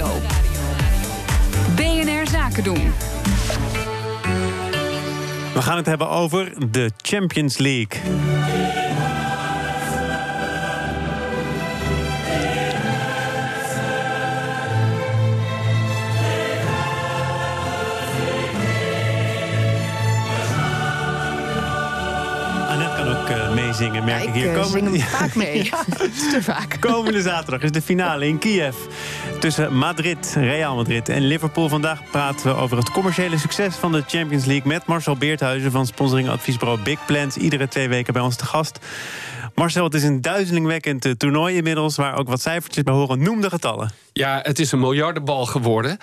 Radio. BNR Zaken doen. We gaan het hebben over de Champions League. Eh, meezingen, merk Ja, ik ik hier. eh, zing hem Ja. vaak mee. Te vaak. Komende zaterdag is de finale in Kiev tussen Madrid, Real Madrid en Liverpool. Vandaag praten we over het commerciële succes van de Champions League met Marcel Beerthuizen van sponsoringadviesbureau Big Plans. Iedere twee weken bij ons te gast. Marcel, het is een duizelingwekkend eh, toernooi inmiddels, waar ook wat cijfertjes bij horen. Noem de getallen. Ja, het is een miljardenbal geworden.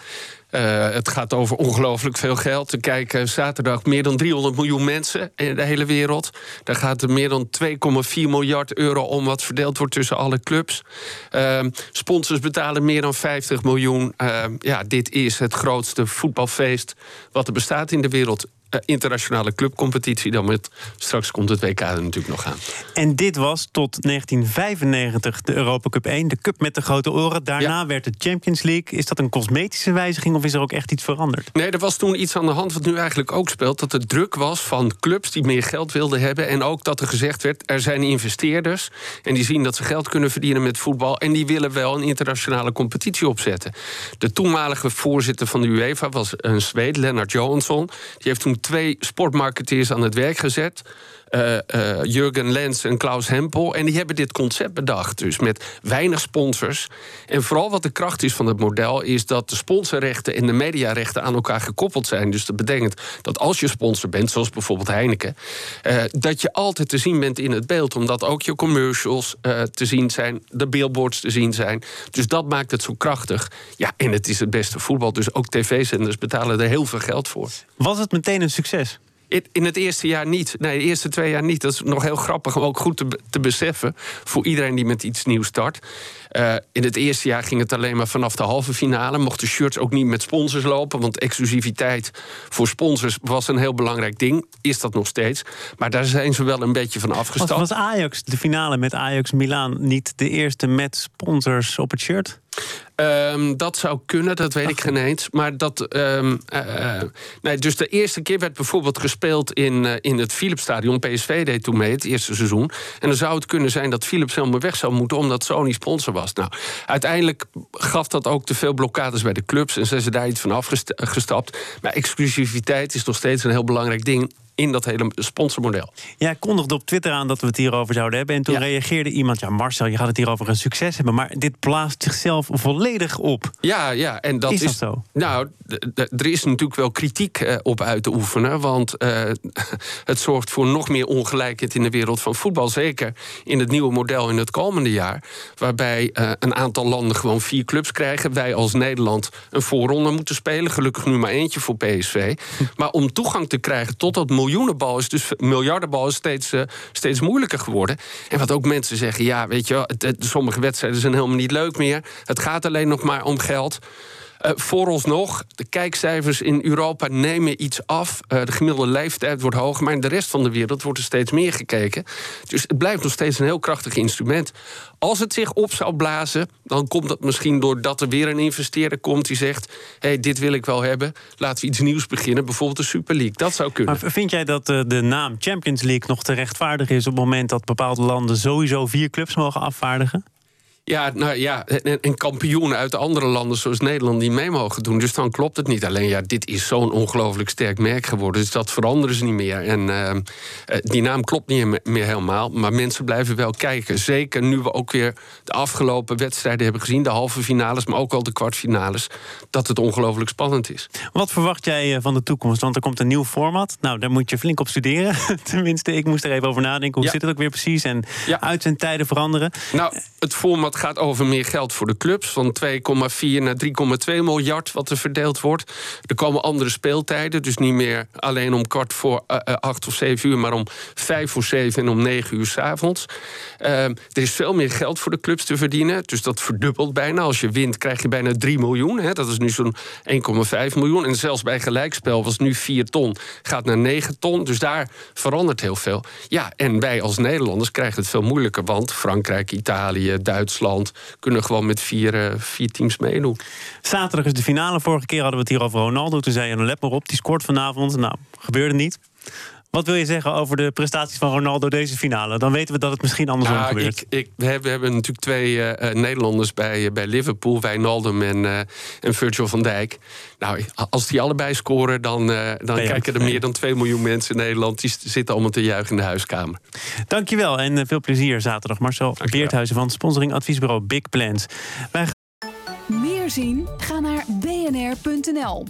Eh, het gaat over ongelooflijk veel geld. Er kijken zaterdag meer dan 300 miljoen mensen in de hele wereld. Daar gaat er meer dan 2,4 miljard euro om... wat verdeeld wordt tussen alle clubs. Eh, sponsors betalen meer dan 50 miljoen. Eh, ja, dit is het grootste voetbalfeest wat er bestaat in de wereld. Eh, internationale clubcompetitie dan met... straks komt het WK er natuurlijk nog aan. En dit was tot 1995 de Europa Cup 1, de cup met de grote oren. Daarna werd het Champions League. Is dat een cosmetische wijziging of is er ook echt iets veranderd? Nee, er was toen iets aan de hand wat nu eigenlijk ook speelt. Dat er druk was van clubs die meer geld wilden hebben. En ook dat er gezegd werd, er zijn investeerders. En die zien dat ze geld kunnen verdienen met voetbal. En die willen wel een internationale competitie opzetten. De toenmalige voorzitter van de UEFA was een Zweed, Lennart Johansson. Die heeft toen twee sportmarketeers aan het werk gezet. Eh, Jurgen Lens en Klaus Hempel. En die hebben dit concept bedacht. Dus met weinig sponsors. En vooral wat de kracht is van het model... is dat de sponsorrechten en de mediarechten aan elkaar gekoppeld zijn. Dus dat betekent dat als je sponsor bent, zoals bijvoorbeeld Heineken... eh, dat je altijd te zien bent in het beeld. Omdat ook je commercials te zien zijn, de billboards te zien zijn. Dus dat maakt het zo krachtig. Ja, en het is het beste voetbal. Dus ook tv-zenders betalen er heel veel geld voor. Was het meteen een succes? In, het eerste jaar niet. Nee, de eerste twee jaar niet. Dat is nog heel grappig om ook goed te, be- te beseffen. Voor iedereen die met iets nieuws start. Eh, in het eerste jaar ging het alleen maar vanaf de halve finale. Mochten shirts ook niet met sponsors lopen. Want exclusiviteit voor sponsors was een heel belangrijk ding. Is dat nog steeds. Maar daar zijn ze wel een beetje van Was, afgestapt. was Ajax, de finale met Ajax Milaan, niet de eerste met sponsors op het shirt? Ehm, dat zou kunnen, dat weet ik geen eens. Maar dat. ehm, eh, eh, nee, dus de eerste keer werd bijvoorbeeld gespeeld in, eh, in het Philipsstadion. PSV deed toen mee, het eerste seizoen. En dan zou het kunnen zijn dat Philips helemaal weg zou moeten, omdat Sony sponsor was. Nou, uiteindelijk gaf dat ook te veel blokkades bij de clubs en zijn ze daar iets van afgestapt. Maar exclusiviteit is nog steeds een heel belangrijk ding in dat hele sponsormodel. Jij kondigde op Twitter aan dat we het hierover zouden hebben. En toen Ja. reageerde iemand: Ja, Marcel, je gaat het hier over een succes hebben. Maar dit blaast zichzelf volledig op. Ja, ja, en dat Is zo? Nou, er is natuurlijk wel kritiek eh, op uit te oefenen. Want eh, het zorgt voor nog meer ongelijkheid in de wereld van voetbal. Zeker in het nieuwe model in het komende jaar. Waarbij eh, een aantal landen gewoon vier clubs krijgen. Wij als Nederland een voorronde moeten spelen. Gelukkig nu maar eentje voor PSV. Maar om toegang te krijgen tot dat miljoenenbal is dus miljardenbal is steeds, eh, steeds moeilijker geworden. En wat ook mensen zeggen, ja, weet je, wel, het, sommige wedstrijden zijn helemaal niet leuk meer. Het gaat alleen nog maar om geld. Eh, vooralsnog, de kijkcijfers in Europa nemen iets af. Eh, de gemiddelde leeftijd wordt hoger, maar in de rest van de wereld wordt er steeds meer gekeken. Dus het blijft nog steeds een heel krachtig instrument. Als het zich op zou blazen, dan komt dat misschien doordat er weer een investeerder komt die zegt: hé, hey, dit wil ik wel hebben. Laten we iets nieuws beginnen, bijvoorbeeld de Super League. Dat zou kunnen. Vind jij dat eh, de naam Champions League nog te rechtvaardigen is op het moment dat bepaalde landen sowieso vier clubs mogen afvaardigen? Ja, nou ja, en, en kampioenen uit andere landen zoals Nederland die mee mogen doen. Dus dan klopt het niet. Alleen ja, dit is zo'n ongelooflijk sterk merk geworden. Dus dat veranderen ze niet meer. En eh, eh, die naam klopt niet me- meer helemaal. Maar mensen blijven wel kijken. Zeker nu we ook weer de afgelopen wedstrijden hebben gezien. De halve finales, maar ook al de kwartfinales. Dat het ongelooflijk spannend is. Wat verwacht jij eh, van de toekomst? Want er komt een nieuw format. Nou, daar moet je flink op studeren. Tenminste, ik moest er even over nadenken. Hoe Ja. zit het ook weer precies? En Ja. uit zijn tijden veranderen. Nou, het format gaat over meer geld voor de clubs. Van 2,4 naar 3,2 miljard wat er verdeeld wordt. Er komen andere speeltijden. Dus niet meer alleen om kwart voor eh, acht of zeven uur... maar om vijf voor zeven en om negen uur s'avonds. Uh, er is veel meer geld voor de clubs te verdienen. Dus dat verdubbelt bijna. Als je wint krijg je bijna 3 miljoen. Hè. Dat is nu zo'n 1,5 miljoen. En zelfs bij gelijkspel was nu 4 ton. Gaat naar 9 ton. Dus daar verandert heel veel. Ja, en wij als Nederlanders krijgen het veel moeilijker. Want Frankrijk, Italië, Duitsland Duitsland kunnen gewoon met vier, vier teams meedoen. Zaterdag is de finale. Vorige keer hadden we het hier over Ronaldo. Toen zei je, let maar op, die scoort vanavond. Nou, gebeurde niet. Wat wil je zeggen over de prestaties van Ronaldo deze finale? Dan weten we dat het misschien andersom ja, gebeurt. Ik, ik, we, hebben, we hebben natuurlijk twee uh, Nederlanders bij, uh, bij Liverpool, Wijnaldum en, uh, en Virgil van Dijk. Nou, als die allebei scoren, dan, dan kijken er meer dan 2 miljoen mensen in Nederland. Die zitten allemaal te juichen in de huiskamer. Dankjewel en veel plezier zaterdag. Marcel Dankjewel. Beerthuizen van sponsoring adviesbureau Big Plans. Wij... Meer zien? Ga naar bnr.nl.